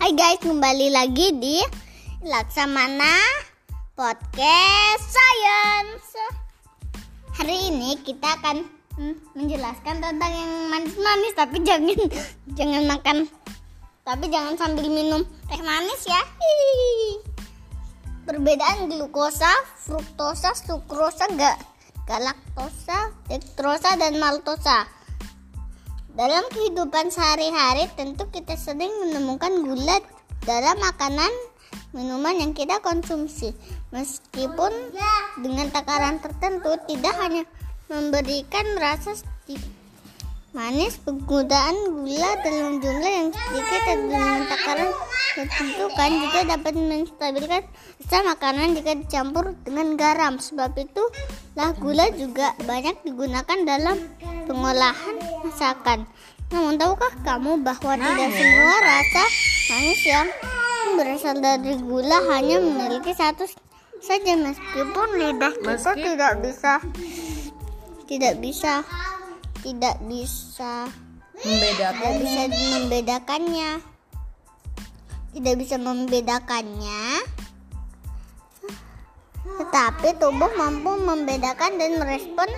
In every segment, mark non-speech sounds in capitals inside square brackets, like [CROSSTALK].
Hai guys, kembali lagi di Laksamana Podcast Science. Hari ini kita akan hmm, menjelaskan tentang yang manis-manis, tapi jangan [LAUGHS] jangan makan, tapi jangan sambil minum teh manis ya. Perbedaan glukosa, fruktosa, sukrosa, ga, galaktosa, dektrosa, dan maltosa. Dalam kehidupan sehari-hari tentu kita sering menemukan gula dalam makanan minuman yang kita konsumsi. Meskipun dengan takaran tertentu tidak hanya memberikan rasa manis, penggunaan gula dalam jumlah yang sedikit dan dengan takaran tertentu kan juga dapat menstabilkan rasa makanan jika dicampur dengan garam. Sebab itu lah gula juga banyak digunakan dalam pengolahan masakan. Namun tahukah kamu bahwa tidak semua rasa manis yang berasal dari gula hanya memiliki satu saja meskipun lidah kita tidak bisa tidak bisa tidak bisa membedakan tidak bisa membedakannya. Tidak bisa membedakannya. Tetapi tubuh mampu membedakan dan merespon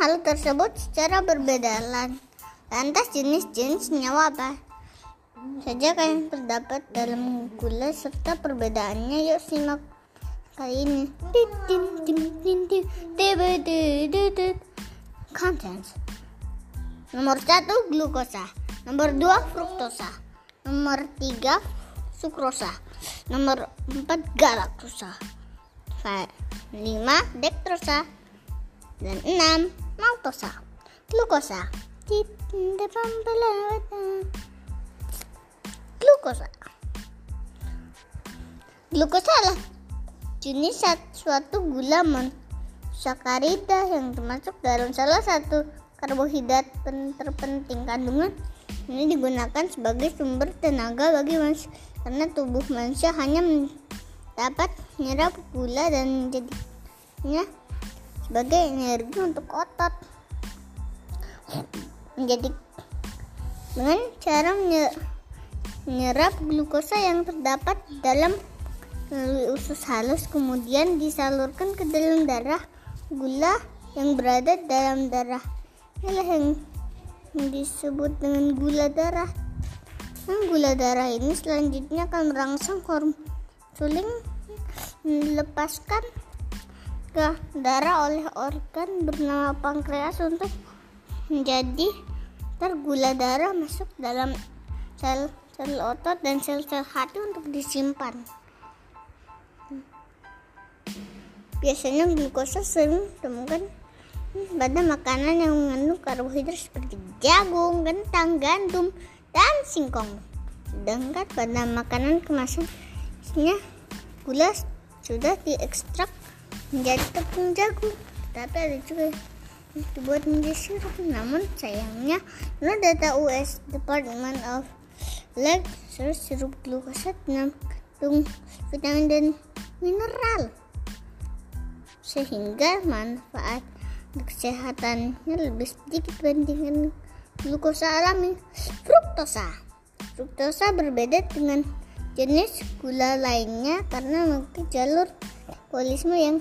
hal tersebut secara berbeda lantas jenis-jenis nyawa apa saja yang terdapat dalam gula serta perbedaannya? Yuk simak kali ini contents. Nomor satu glukosa. Nomor dua fruktosa. Nomor tiga sukrosa. Nomor empat galaktosa. Lima dektrosa. Dan enam maltosa. Glukosa. Glukosa. Glukosa adalah jenis suatu gula monosakarida yang termasuk dalam salah satu karbohidrat terpenting kandungan. Ini digunakan sebagai sumber tenaga bagi manusia karena tubuh manusia hanya dapat menyerap gula dan menjadinya sebagai energi untuk otot. Menjadi dengan cara menyerap glukosa yang terdapat dalam melalui usus halus kemudian disalurkan ke dalam darah gula yang berada dalam darah inilah yang disebut dengan gula darah nah, gula darah ini selanjutnya akan merangsang hormon insulin dilepaskan ke darah oleh organ bernama pankreas untuk menjadi tergula darah masuk dalam sel sel otot dan sel-sel hati untuk disimpan. Biasanya glukosa sering ditemukan pada makanan yang mengandung karbohidrat seperti jagung, kentang, gandum, dan singkong. Sedangkan pada makanan kemasan gula sudah diekstrak menjadi tepung jagung. Tapi ada juga yang dibuat menjadi sirup. Namun sayangnya, menurut data US Department of Lab, sirup glukosa mengandung vitamin dan mineral sehingga manfaat kesehatannya lebih sedikit dibandingkan glukosa alami. Fruktosa. Fruktosa berbeda dengan jenis gula lainnya karena memiliki jalur metabolisme yang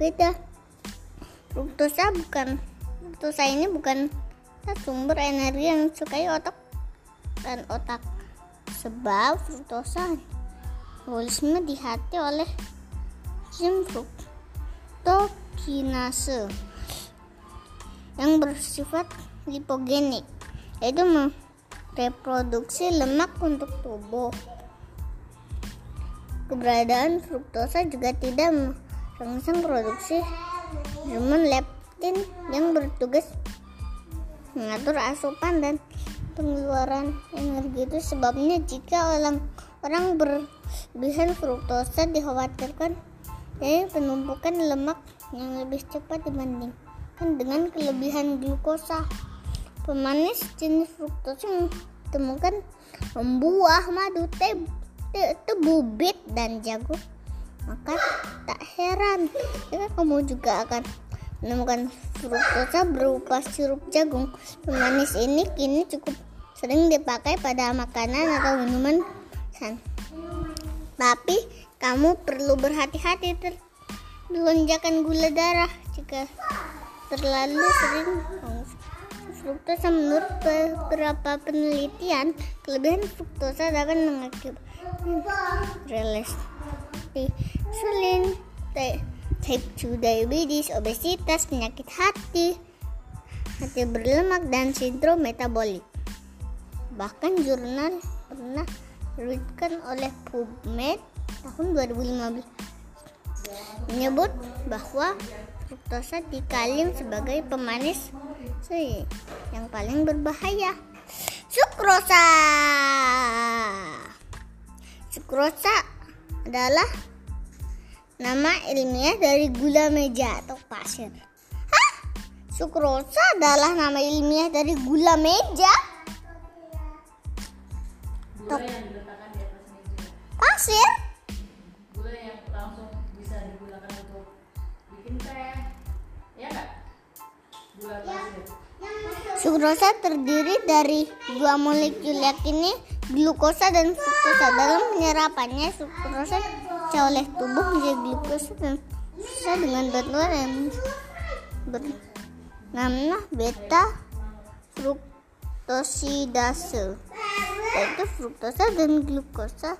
beda. Fruktosa bukan fruktosa ini bukan sumber energi yang disukai otak dan otak. Sebab fruktosa metabolisme dihati oleh enzim fruktokinase yang bersifat lipogenik yaitu mereproduksi lemak untuk tubuh. Keberadaan fruktosa juga tidak merangsang produksi hormon leptin yang bertugas mengatur asupan dan pengeluaran energi itu. Sebabnya jika orang orang berlebihan fruktosa dikhawatirkan dari penumpukan lemak yang lebih cepat dibandingkan dengan kelebihan glukosa. Pemanis jenis fruktosa yang ditemukan membuah, madu, teh, tebu, bit, dan jagung. Maka tak heran jika kamu juga akan menemukan fruktosa berupa sirup jagung. Pemanis ini kini cukup sering dipakai pada makanan atau minuman. Tapi kamu perlu berhati-hati ter lonjakan gula darah. Jika terlalu sering fruktosa menurut beberapa penelitian kelebihan fruktosa dapat mengakibatkan rilis insulin type 2 diabetes obesitas penyakit hati hati berlemak dan sindrom metabolik. Bahkan jurnal pernah diterbitkan oleh PubMed tahun 2015 menyebut bahwa fruktosa dikalim sebagai pemanis sih yang paling berbahaya. Sukrosa sukrosa adalah nama ilmiah dari gula meja atau pasir. Hah? sukrosa adalah nama ilmiah dari gula meja? Meja pasir Sukrosa terdiri dari dua molekul yakni glukosa dan fruktosa. Dalam penyerapannya, sukrosa oleh tubuh menjadi glukosa dan fruktosa dengan bantuan yang bernama beta fruktosidase. Yaitu fruktosa dan glukosa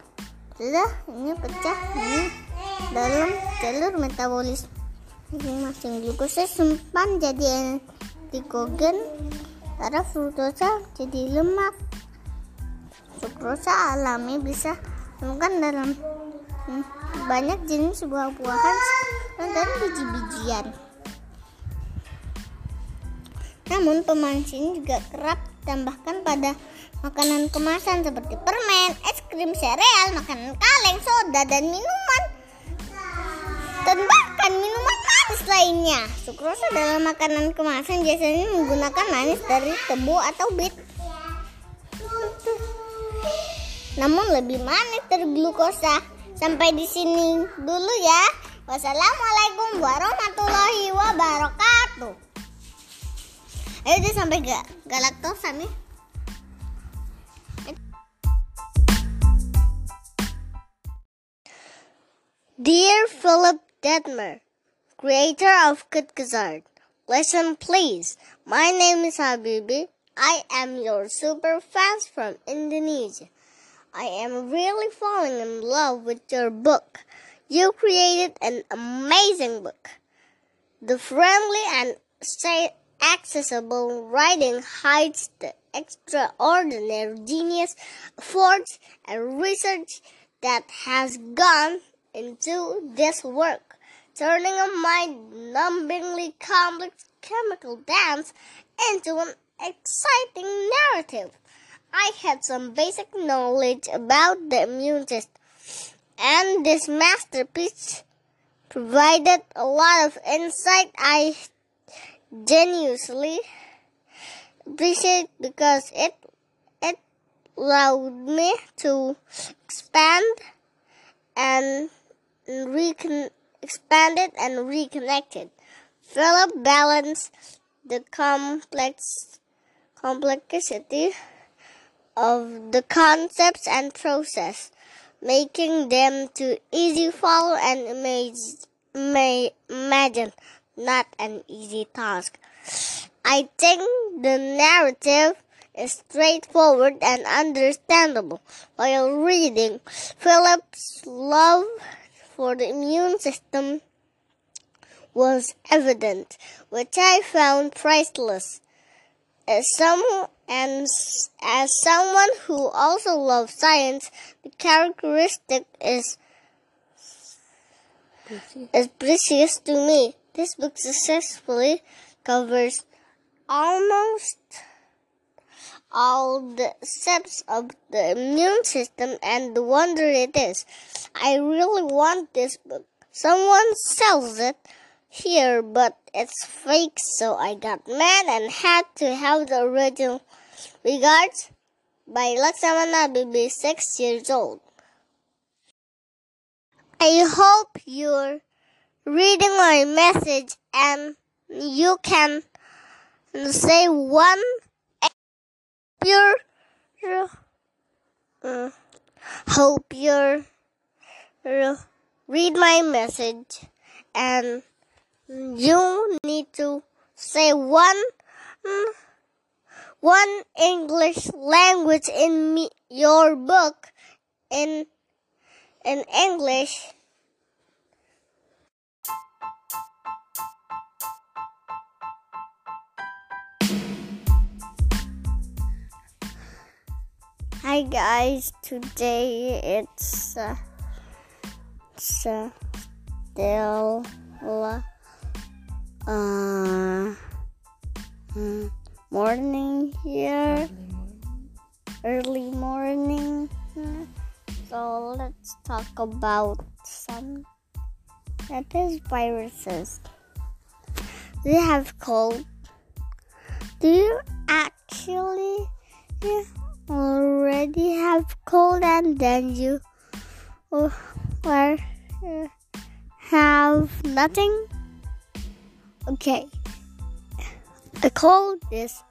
sudah ini pecah ini dalam jalur metabolisme masing-masing glukosa simpan jadi glikogen Karena fruktosa jadi lemak. Sukrosa alami bisa ditemukan dalam hmm, banyak jenis buah-buahan dan biji-bijian. Namun pemanis ini juga kerap ditambahkan pada makanan kemasan seperti permen, es krim, sereal, makanan kaleng, soda, dan minuman. Dan bahkan minuman lainnya. Sukrosa dalam makanan kemasan biasanya menggunakan manis dari tebu atau bit. Namun lebih manis dari glukosa. Sampai di sini dulu ya. Wassalamualaikum warahmatullahi wabarakatuh. Ayo deh sampai gak galaktosa nih. Dear Philip Detmer, creator of Gizzard, listen please. My name is Habibi. I am your super fan from Indonesia. I am really falling in love with your book. You created an amazing book. The friendly and accessible writing hides the extraordinary genius, efforts, and research that has gone into this work, turning a mind-numbingly complex chemical dance into an exciting narrative. I had some basic knowledge about the immune system, and this masterpiece provided a lot of insight I genuinely appreciate because it it allowed me to expand and recon- expanded and reconnected. Philip balanced the complex complexity of the concepts and process, making them to easy follow and image, may imagine, not an easy task. I think the narrative is straightforward and understandable. While reading, Philip's love for the immune system was evident, which I found priceless. As some and as someone who also loves science, the characteristic is is precious to me. This book successfully covers almost all the steps of the immune system and the wonder it is. I really want this book. Someone sells it here, but it's fake, so I got mad and had to have the original. Regards by Laksamana Bibi, six years old. I hope you're reading my message and you can say one uh, hope uh, read my message and you need to say one one English language in me, your book in in English. Hi guys, today it's uh, it's uh, uh, morning here, early morning. So let's talk about some that is viruses. We have cold? Do you actually already have cold and then you uh, or, uh, have nothing? Okay. A cold is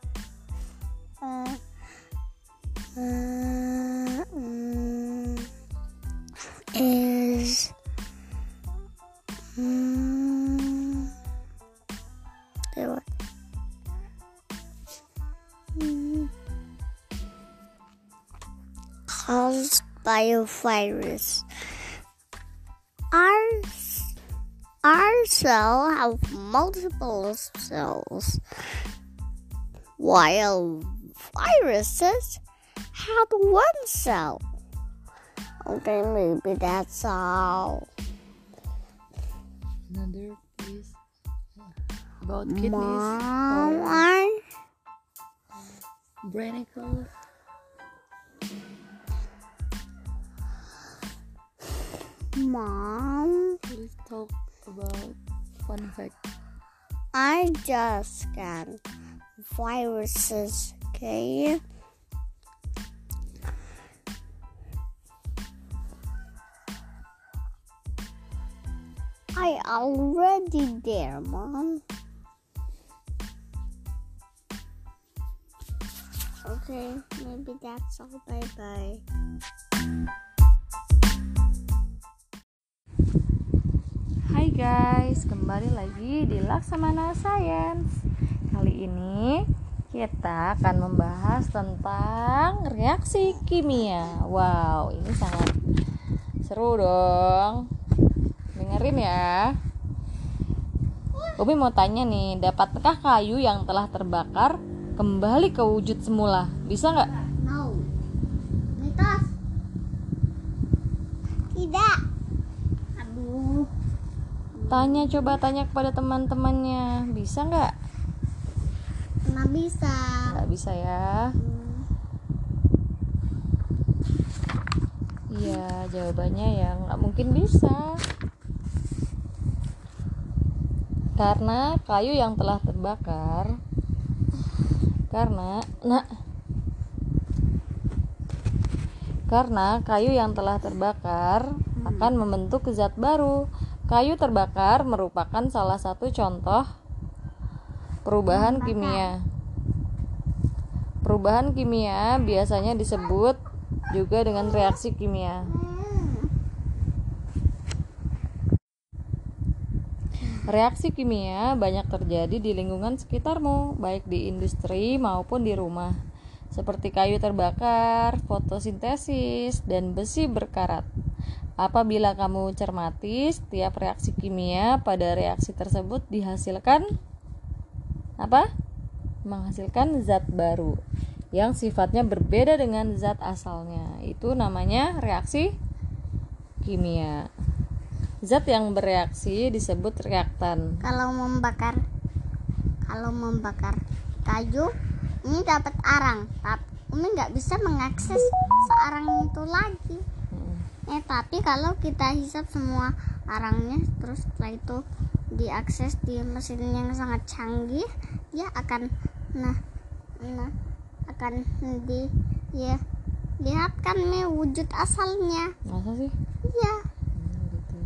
uh, uh, um, is um, what? Caused by a virus. Our our cell have multiple cells, while viruses have one cell. Okay, maybe that's all. Another is about kidneys Mom, or I brainicle. Mom, Let's talk about fun fact. I just scanned viruses. Okay. I already there, Mom. Okay, maybe that's all. Bye bye. Guys, kembali lagi di Laksamana Science. Kali ini kita akan membahas tentang reaksi kimia. Wow, ini sangat seru dong. Dengerin ya. Umi mau tanya nih, dapatkah kayu yang telah terbakar kembali ke wujud semula? Bisa nggak? Tidak. Aduh. Tanya coba tanya kepada teman-temannya, bisa nggak? Nggak bisa. Nggak bisa ya. Iya, jawabannya ya nggak mungkin bisa. Karena kayu yang telah terbakar karena nah karena kayu yang telah terbakar akan membentuk zat baru. Kayu terbakar merupakan salah satu contoh perubahan kimia. Perubahan kimia biasanya disebut juga dengan reaksi kimia. Reaksi kimia banyak terjadi di lingkungan sekitarmu, baik di industri maupun di rumah, seperti kayu terbakar, fotosintesis, dan besi berkarat. Apabila kamu cermati, setiap reaksi kimia pada reaksi tersebut dihasilkan apa? Menghasilkan zat baru yang sifatnya berbeda dengan zat asalnya. Itu namanya reaksi kimia. Zat yang bereaksi disebut reaktan. Kalau membakar kalau membakar kayu ini dapat arang, tapi Umi nggak bisa mengakses searang itu lagi. Eh tapi kalau kita hisap semua arangnya terus setelah itu diakses di mesin yang sangat canggih, dia akan nah nah akan di ya lihat kan nih wujud asalnya. Masa sih? Iya. Hmm, gitu.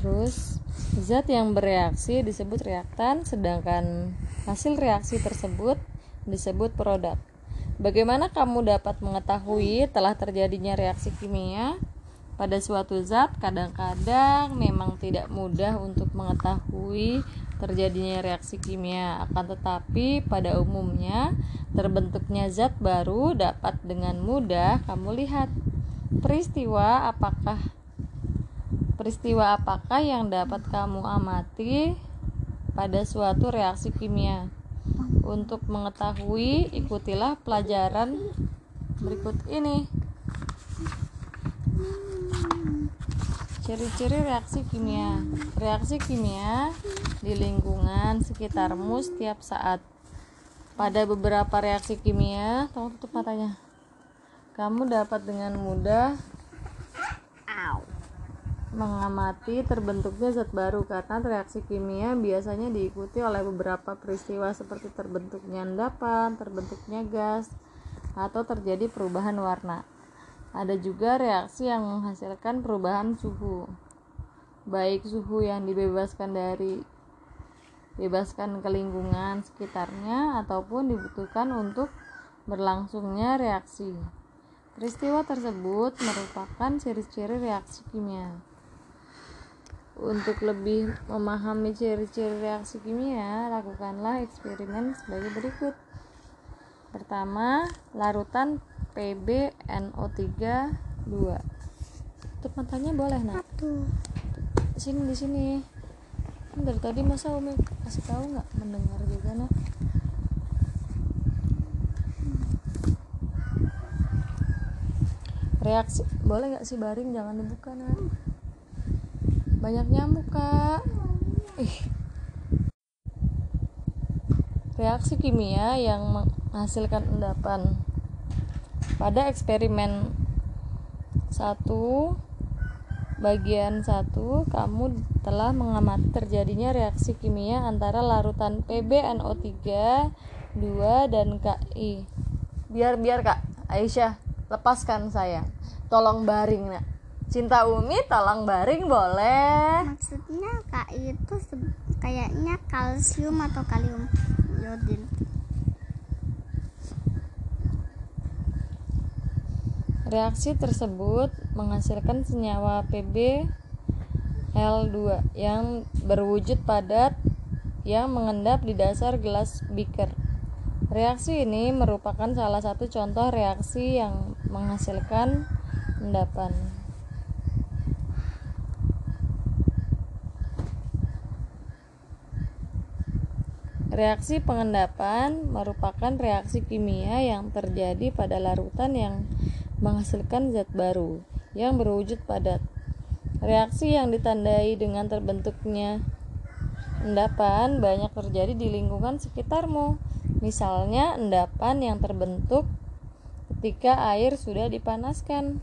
terus zat yang bereaksi disebut reaktan sedangkan hasil reaksi tersebut disebut produk Bagaimana kamu dapat mengetahui telah terjadinya reaksi kimia pada suatu zat? Kadang-kadang memang tidak mudah untuk mengetahui terjadinya reaksi kimia, akan tetapi pada umumnya terbentuknya zat baru dapat dengan mudah kamu lihat. Peristiwa apakah peristiwa apakah yang dapat kamu amati pada suatu reaksi kimia? Untuk mengetahui, ikutilah pelajaran berikut ini. Ciri-ciri reaksi kimia. Reaksi kimia di lingkungan sekitarmu setiap saat. Pada beberapa reaksi kimia, tolong tutup matanya. Kamu dapat dengan mudah mengamati terbentuknya zat baru karena reaksi kimia biasanya diikuti oleh beberapa peristiwa seperti terbentuknya endapan, terbentuknya gas, atau terjadi perubahan warna. Ada juga reaksi yang menghasilkan perubahan suhu, baik suhu yang dibebaskan dari bebaskan ke lingkungan sekitarnya ataupun dibutuhkan untuk berlangsungnya reaksi. Peristiwa tersebut merupakan ciri-ciri reaksi kimia. Untuk lebih memahami ciri-ciri reaksi kimia, lakukanlah eksperimen sebagai berikut. Pertama, larutan PbNO3 2. Tutup matanya boleh, Nak? Sini di sini. Dari tadi masa Umi kasih tahu nggak mendengar juga, Nak? Reaksi boleh nggak sih baring jangan dibuka, Nak? Banyak nyamuk kak. Ih. Reaksi kimia yang menghasilkan endapan. Pada eksperimen satu bagian satu kamu telah mengamati terjadinya reaksi kimia antara larutan PbNO3 2 dan KI biar biar kak. Aisyah lepaskan saya. Tolong baring nak Cinta Umi tolong baring boleh. Maksudnya kak itu kayaknya kalsium atau kalium iodin. Reaksi tersebut menghasilkan senyawa Pb L2 yang berwujud padat yang mengendap di dasar gelas beaker. Reaksi ini merupakan salah satu contoh reaksi yang menghasilkan endapan. Reaksi pengendapan merupakan reaksi kimia yang terjadi pada larutan yang menghasilkan zat baru yang berwujud padat. Reaksi yang ditandai dengan terbentuknya endapan banyak terjadi di lingkungan sekitarmu. Misalnya endapan yang terbentuk ketika air sudah dipanaskan.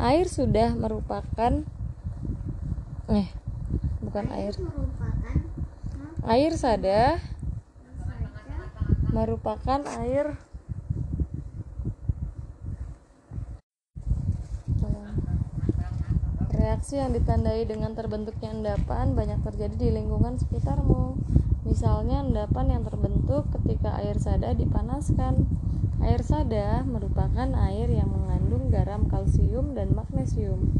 Air sudah merupakan eh bukan air. Air sada merupakan air Reaksi yang ditandai dengan terbentuknya endapan banyak terjadi di lingkungan sekitarmu. Misalnya endapan yang terbentuk ketika air sada dipanaskan. Air sada merupakan air yang mengandung garam kalsium dan magnesium.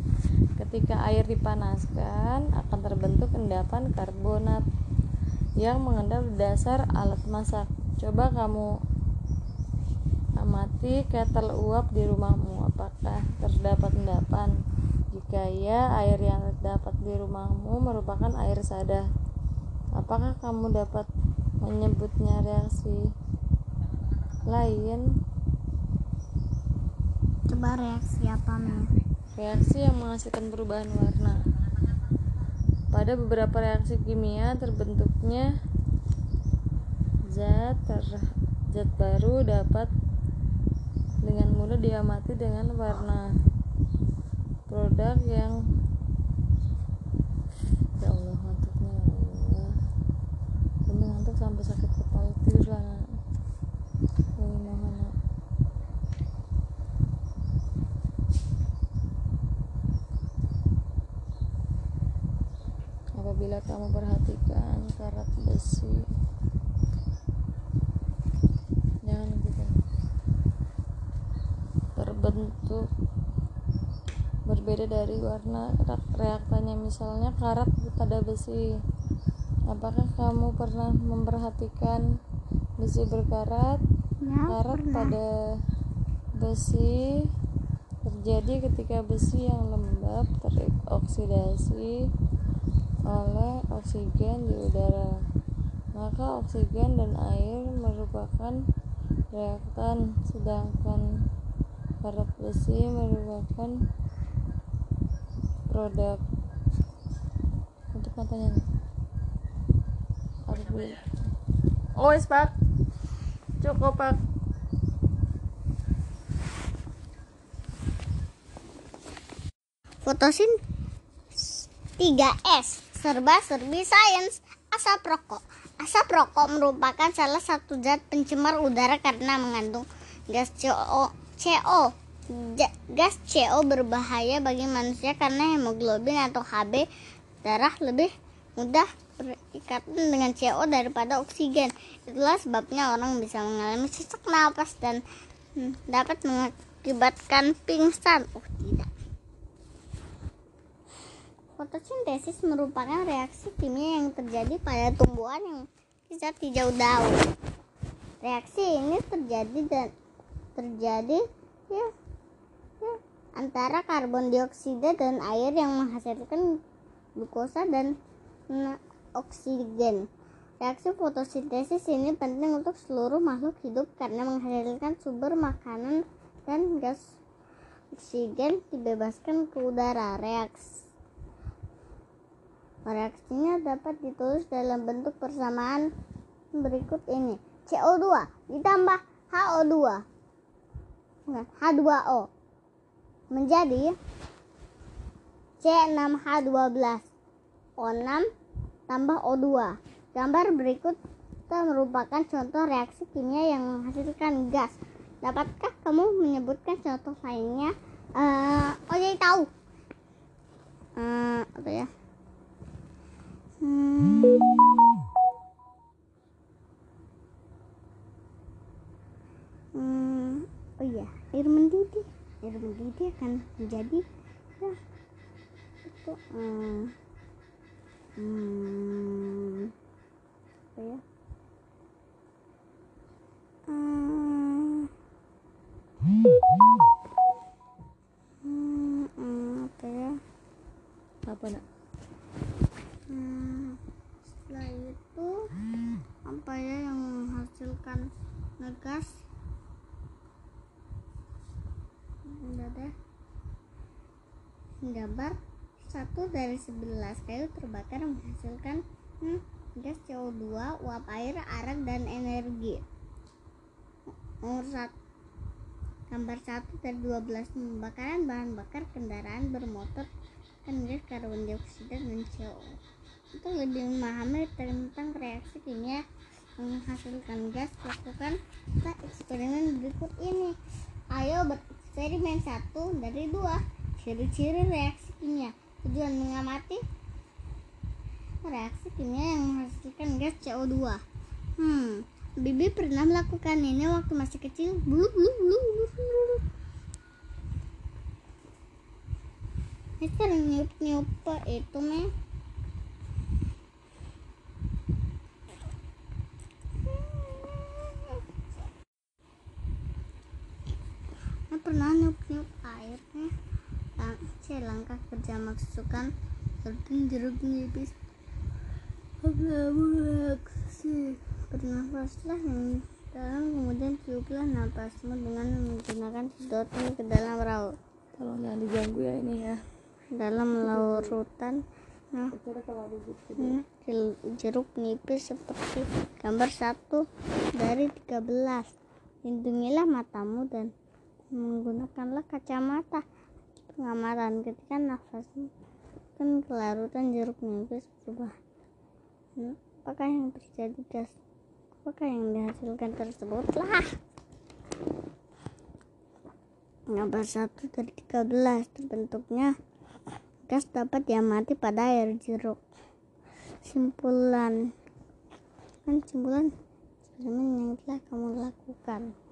Ketika air dipanaskan akan terbentuk endapan karbonat yang mengendap dasar alat masak. Coba kamu amati kettle uap di rumahmu. Apakah terdapat endapan? Jika ya, air yang terdapat di rumahmu merupakan air sada. Apakah kamu dapat menyebutnya reaksi lain? Coba reaksi apa, nih? Reaksi yang menghasilkan perubahan warna. Pada beberapa reaksi kimia terbentuknya zat ter, zat baru dapat dengan mudah diamati dengan warna produk yang ya Allah ngantuknya ya Allah. Sampai sakit kepala tidur lah ini mohon apabila kamu perhatikan karat besi jangan gitu terbentuk berbeda dari warna reaktannya misalnya karat pada besi. Apakah kamu pernah memperhatikan besi berkarat? Ya, karat pernah. pada besi terjadi ketika besi yang lembab teroksidasi oleh oksigen di udara. Maka oksigen dan air merupakan reaktan sedangkan karat besi merupakan produk untuk matanya nih. Harus beli. oh wes pak cukup pak Fotosin 3S serba serbi sains asap rokok. Asap rokok merupakan salah satu zat pencemar udara karena mengandung gas CO. CO. Gas CO berbahaya bagi manusia karena hemoglobin atau Hb darah lebih mudah berikatan dengan CO daripada oksigen. Itulah sebabnya orang bisa mengalami sesak napas dan hmm, dapat mengakibatkan pingsan. Oh tidak. Fotosintesis merupakan reaksi kimia yang terjadi pada tumbuhan yang bisa hijau daun. Reaksi ini terjadi dan terjadi ya, antara karbon dioksida dan air yang menghasilkan glukosa dan oksigen. Reaksi fotosintesis ini penting untuk seluruh makhluk hidup karena menghasilkan sumber makanan dan gas oksigen dibebaskan ke udara. Reaksi Reaksinya dapat ditulis dalam bentuk persamaan berikut ini. CO2 ditambah HO2 Bukan, H2O menjadi C6H12 O6 tambah O2. Gambar berikut merupakan contoh reaksi kimia yang menghasilkan gas. Dapatkah kamu menyebutkan contoh lainnya? Eh, oh jadi tahu. Eh, apa ya? Hmm. Hmm, oh iya, air mendidih. Air mendidih akan menjadi ya itu hmm, hmm, apa ya? Dari sebelas kayu terbakar menghasilkan hmm, gas CO2, uap air, arak, dan energi. Nomor satu Gambar satu dari 12 pembakaran bahan bakar kendaraan bermotor kan gas karbon dioksida dan CO. Untuk lebih memahami tentang reaksi kimia menghasilkan gas, lakukan eksperimen berikut ini. Ayo bereksperimen satu dari dua ciri-ciri reaksi kimia. Tujuan mengamati reaksi kimia yang menghasilkan gas CO2. Hmm, Bibi pernah melakukan ini waktu masih kecil. Bulu bulu bulu bulu. bulu. Sering niup niup itu meh. Ini pernah niup niup air nih. Lang C langkah kerja masukkan serta jeruk nipis. Reaksi bernafaslah yang dalam kemudian tiuplah napasmu dengan menggunakan sedotan ke dalam raut tolong jangan diganggu ya ini ya. Dalam larutan nah jel- jeruk nipis seperti gambar satu dari 13 lindungilah matamu dan menggunakanlah kacamata pengamatan ketika nafasmu kan kelarutan jeruk nipis berubah. Hmm, apakah yang terjadi gas apakah yang dihasilkan tersebut? Lah! Gambar satu dari 13 terbentuknya gas dapat diamati pada air jeruk. Simpulan. Kan simpulan yang telah kamu lakukan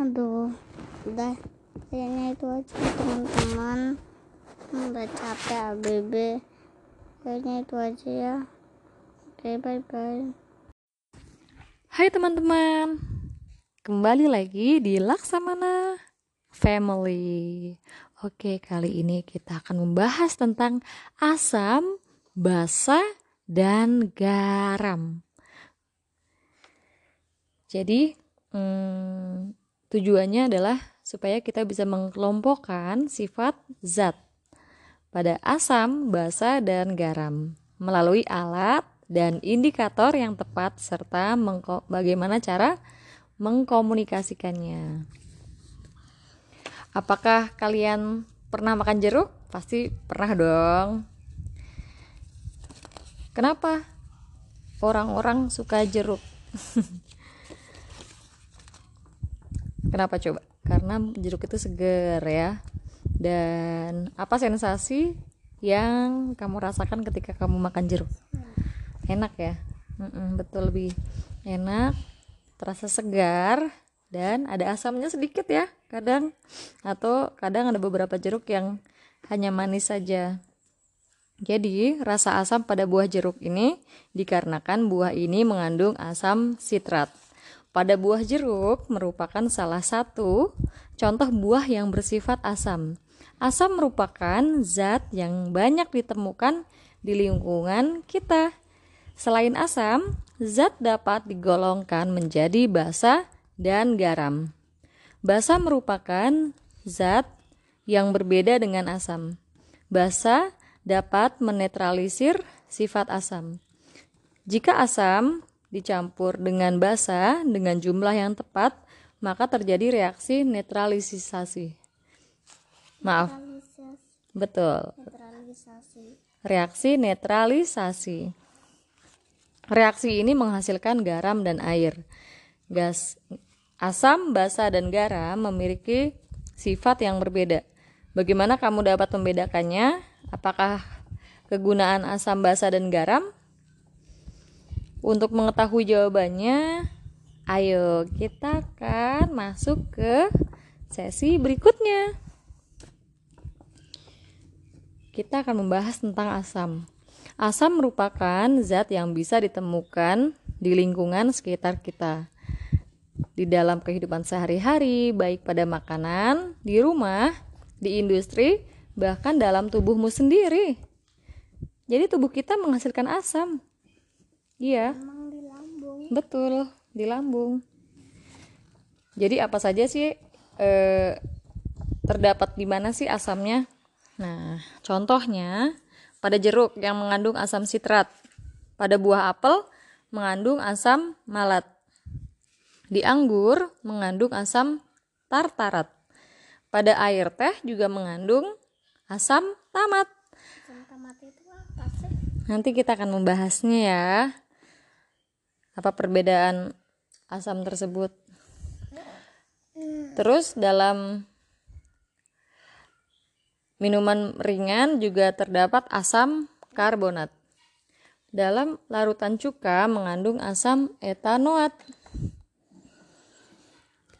aduh udah. Kayaknya itu aja teman-teman. Udah capek ABB kayaknya itu aja ya. Oke bye bye Hai teman-teman, kembali lagi di Laksamana Family. Oke, kali ini kita akan membahas tentang asam, basa, dan garam. Jadi, hmm, tujuannya adalah supaya kita bisa mengelompokkan sifat zat pada asam, basa, dan garam melalui alat dan indikator yang tepat serta bagaimana cara mengkomunikasikannya. Apakah kalian pernah makan jeruk? Pasti pernah dong. Kenapa orang-orang suka jeruk? [LAUGHS] Kenapa coba? Karena jeruk itu seger ya. Dan apa sensasi yang kamu rasakan ketika kamu makan jeruk? enak ya Mm-mm, betul lebih enak terasa segar dan ada asamnya sedikit ya kadang atau kadang ada beberapa jeruk yang hanya manis saja jadi rasa asam pada buah jeruk ini dikarenakan buah ini mengandung asam sitrat pada buah jeruk merupakan salah satu contoh buah yang bersifat asam asam merupakan zat yang banyak ditemukan di lingkungan kita Selain asam, zat dapat digolongkan menjadi basa dan garam. Basa merupakan zat yang berbeda dengan asam. Basa dapat menetralisir sifat asam. Jika asam dicampur dengan basa dengan jumlah yang tepat, maka terjadi reaksi netralisasi. Maaf. Betul. Reaksi netralisasi. Reaksi ini menghasilkan garam dan air. Gas asam, basa, dan garam memiliki sifat yang berbeda. Bagaimana kamu dapat membedakannya? Apakah kegunaan asam, basa, dan garam? Untuk mengetahui jawabannya, ayo kita akan masuk ke sesi berikutnya. Kita akan membahas tentang asam. Asam merupakan zat yang bisa ditemukan di lingkungan sekitar kita. Di dalam kehidupan sehari-hari, baik pada makanan, di rumah, di industri, bahkan dalam tubuhmu sendiri. Jadi tubuh kita menghasilkan asam. Iya. di lambung. Betul, di lambung. Jadi apa saja sih eh, terdapat di mana sih asamnya? Nah, contohnya pada jeruk yang mengandung asam sitrat, pada buah apel mengandung asam malat, di anggur mengandung asam tartarat, pada air teh juga mengandung asam tamat. Asam tamat itu apa sih? Nanti kita akan membahasnya ya. Apa perbedaan asam tersebut? Terus dalam Minuman ringan juga terdapat asam karbonat. Dalam larutan cuka mengandung asam etanoat.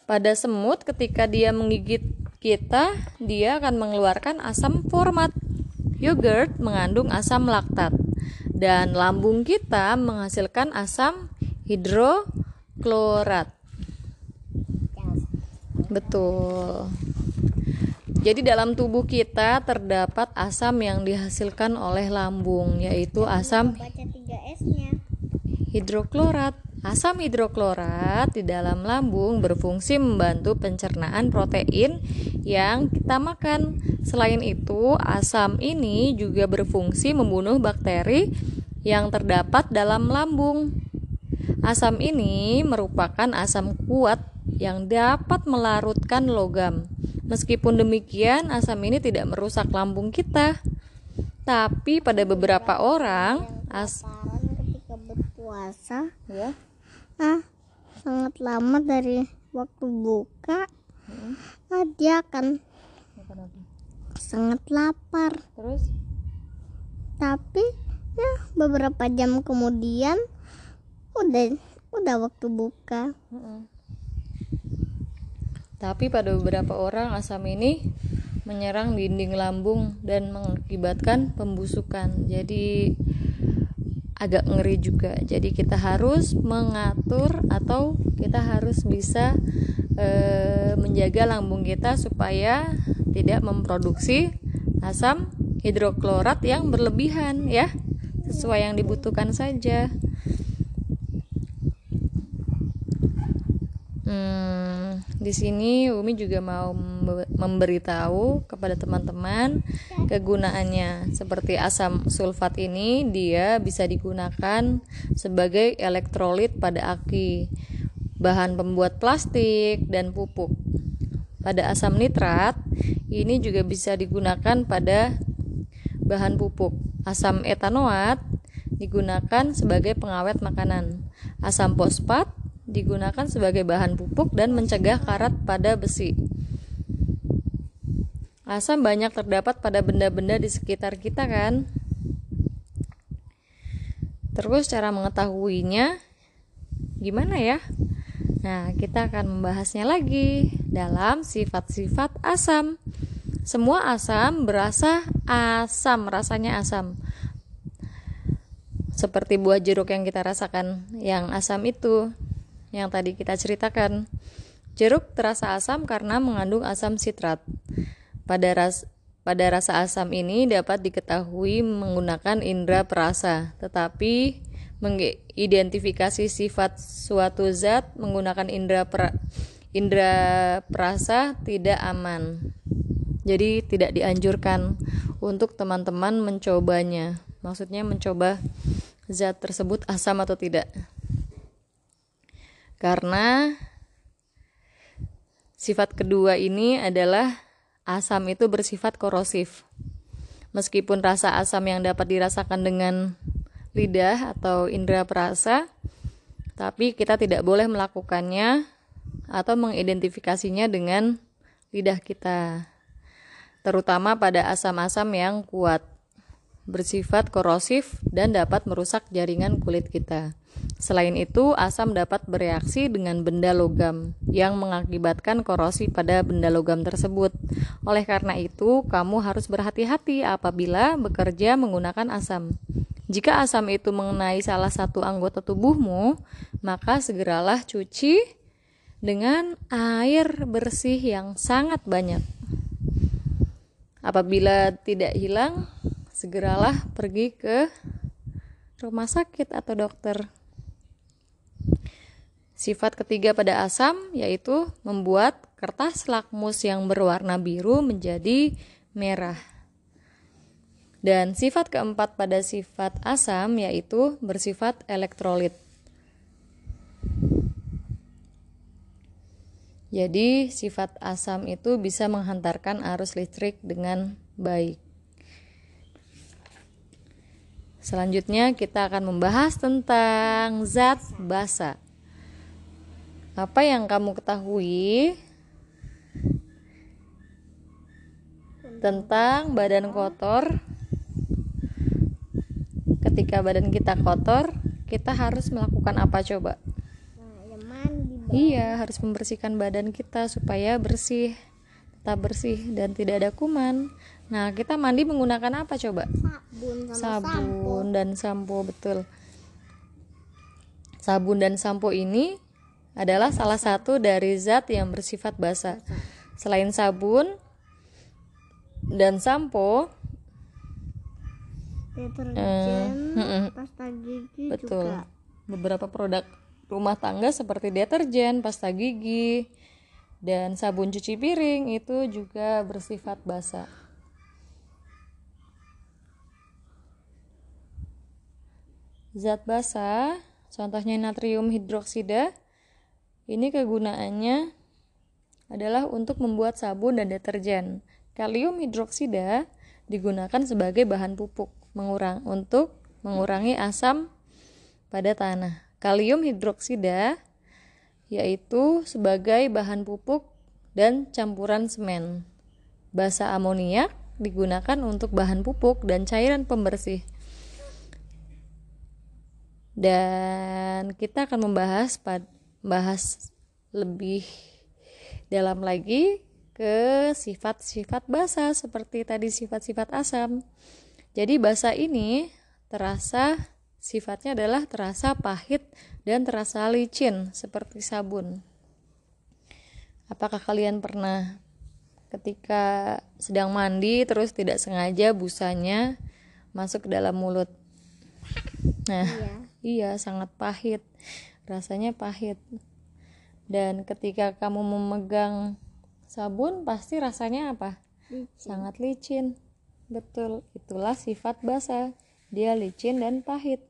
Pada semut ketika dia menggigit kita, dia akan mengeluarkan asam format. Yogurt mengandung asam laktat dan lambung kita menghasilkan asam hidroklorat. Betul. Jadi dalam tubuh kita terdapat asam yang dihasilkan oleh lambung yaitu asam hidroklorat. Asam hidroklorat di dalam lambung berfungsi membantu pencernaan protein yang kita makan. Selain itu, asam ini juga berfungsi membunuh bakteri yang terdapat dalam lambung. Asam ini merupakan asam kuat yang dapat melarutkan logam. Meskipun demikian, asam ini tidak merusak lambung kita. Tapi pada beberapa orang, as ketika berpuasa, ya, ah, sangat lama dari waktu buka, hmm. ah, dia akan sangat lapar. Terus tapi ya beberapa jam kemudian udah udah waktu buka. Tapi pada beberapa orang asam ini menyerang dinding lambung dan mengakibatkan pembusukan. Jadi agak ngeri juga. Jadi kita harus mengatur atau kita harus bisa e, menjaga lambung kita supaya tidak memproduksi asam hidroklorat yang berlebihan ya. Sesuai yang dibutuhkan saja Hmm, di sini Umi juga mau memberitahu kepada teman-teman kegunaannya. Seperti asam sulfat ini dia bisa digunakan sebagai elektrolit pada aki, bahan pembuat plastik dan pupuk. Pada asam nitrat ini juga bisa digunakan pada bahan pupuk. Asam etanoat digunakan sebagai pengawet makanan. Asam fosfat digunakan sebagai bahan pupuk dan mencegah karat pada besi. Asam banyak terdapat pada benda-benda di sekitar kita kan? Terus cara mengetahuinya gimana ya? Nah, kita akan membahasnya lagi dalam sifat-sifat asam. Semua asam berasa asam, rasanya asam. Seperti buah jeruk yang kita rasakan, yang asam itu yang tadi kita ceritakan. Jeruk terasa asam karena mengandung asam sitrat. Pada ras pada rasa asam ini dapat diketahui menggunakan indera perasa, tetapi mengidentifikasi sifat suatu zat menggunakan indera per, indera perasa tidak aman. Jadi tidak dianjurkan untuk teman-teman mencobanya. Maksudnya mencoba zat tersebut asam atau tidak karena sifat kedua ini adalah asam itu bersifat korosif. Meskipun rasa asam yang dapat dirasakan dengan lidah atau indera perasa, tapi kita tidak boleh melakukannya atau mengidentifikasinya dengan lidah kita, terutama pada asam-asam yang kuat, bersifat korosif, dan dapat merusak jaringan kulit kita. Selain itu, asam dapat bereaksi dengan benda logam yang mengakibatkan korosi pada benda logam tersebut. Oleh karena itu, kamu harus berhati-hati apabila bekerja menggunakan asam. Jika asam itu mengenai salah satu anggota tubuhmu, maka segeralah cuci dengan air bersih yang sangat banyak. Apabila tidak hilang, segeralah pergi ke rumah sakit atau dokter. Sifat ketiga pada asam yaitu membuat kertas lakmus yang berwarna biru menjadi merah. Dan sifat keempat pada sifat asam yaitu bersifat elektrolit. Jadi, sifat asam itu bisa menghantarkan arus listrik dengan baik. Selanjutnya, kita akan membahas tentang zat basa apa yang kamu ketahui tentang badan kotor? Ketika badan kita kotor kita harus melakukan apa coba? Iya harus membersihkan badan kita supaya bersih tetap bersih dan tidak ada kuman. Nah kita mandi menggunakan apa coba? Sabun sabun dan sampo betul. Sabun dan sampo ini adalah salah satu dari zat yang bersifat basa. Selain sabun dan sampo, deterjen, uh, pasta gigi betul. juga. Beberapa produk rumah tangga seperti deterjen, pasta gigi, dan sabun cuci piring itu juga bersifat basa. Zat basa, contohnya natrium hidroksida, ini kegunaannya adalah untuk membuat sabun dan deterjen. Kalium hidroksida digunakan sebagai bahan pupuk mengurang untuk mengurangi asam pada tanah. Kalium hidroksida yaitu sebagai bahan pupuk dan campuran semen. Basa amoniak digunakan untuk bahan pupuk dan cairan pembersih. Dan kita akan membahas bahas lebih dalam lagi ke sifat-sifat basa seperti tadi sifat-sifat asam. Jadi basa ini terasa sifatnya adalah terasa pahit dan terasa licin seperti sabun. Apakah kalian pernah ketika sedang mandi terus tidak sengaja busanya masuk ke dalam mulut? Nah, iya, iya sangat pahit. Rasanya pahit. Dan ketika kamu memegang sabun pasti rasanya apa licin. sangat licin betul itulah sifat basa dia licin dan pahit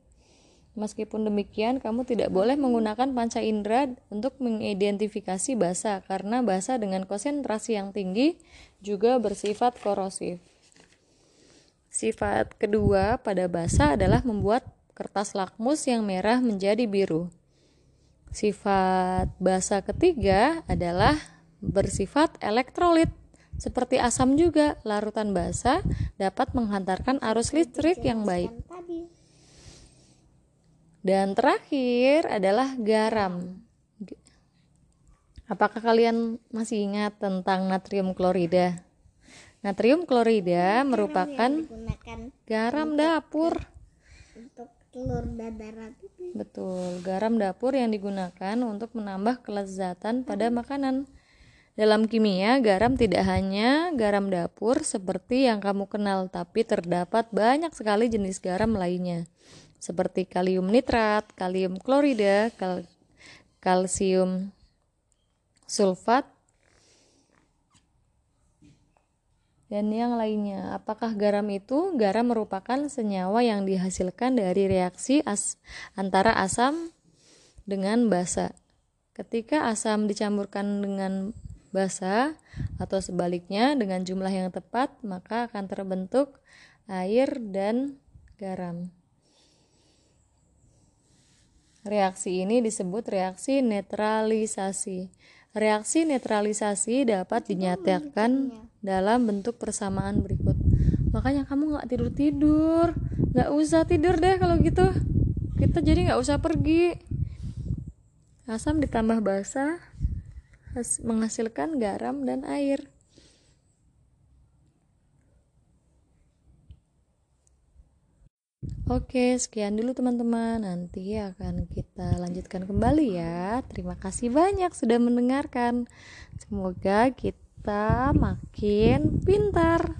Meskipun demikian, kamu tidak boleh menggunakan panca indera untuk mengidentifikasi basa karena basa dengan konsentrasi yang tinggi juga bersifat korosif. Sifat kedua pada basa adalah membuat kertas lakmus yang merah menjadi biru. Sifat basa ketiga adalah bersifat elektrolit. Seperti asam juga, larutan basa dapat menghantarkan arus listrik yang baik. Dan terakhir adalah garam. Apakah kalian masih ingat tentang natrium klorida? Natrium klorida merupakan garam dapur untuk telur dadar Betul, garam dapur yang digunakan untuk menambah kelezatan pada makanan. Dalam kimia, garam tidak hanya garam dapur seperti yang kamu kenal, tapi terdapat banyak sekali jenis garam lainnya, seperti kalium nitrat, kalium klorida, kal kalsium sulfat, dan yang lainnya. Apakah garam itu? Garam merupakan senyawa yang dihasilkan dari reaksi as antara asam dengan basa. Ketika asam dicampurkan dengan basa atau sebaliknya dengan jumlah yang tepat maka akan terbentuk air dan garam. Reaksi ini disebut reaksi netralisasi. Reaksi netralisasi dapat dinyatakan dalam bentuk persamaan berikut. Makanya kamu nggak tidur tidur, nggak usah tidur deh kalau gitu. Kita jadi nggak usah pergi. Asam ditambah basa menghasilkan garam dan air. Oke, sekian dulu teman-teman. Nanti akan kita lanjutkan kembali ya. Terima kasih banyak sudah mendengarkan. Semoga kita makin pintar.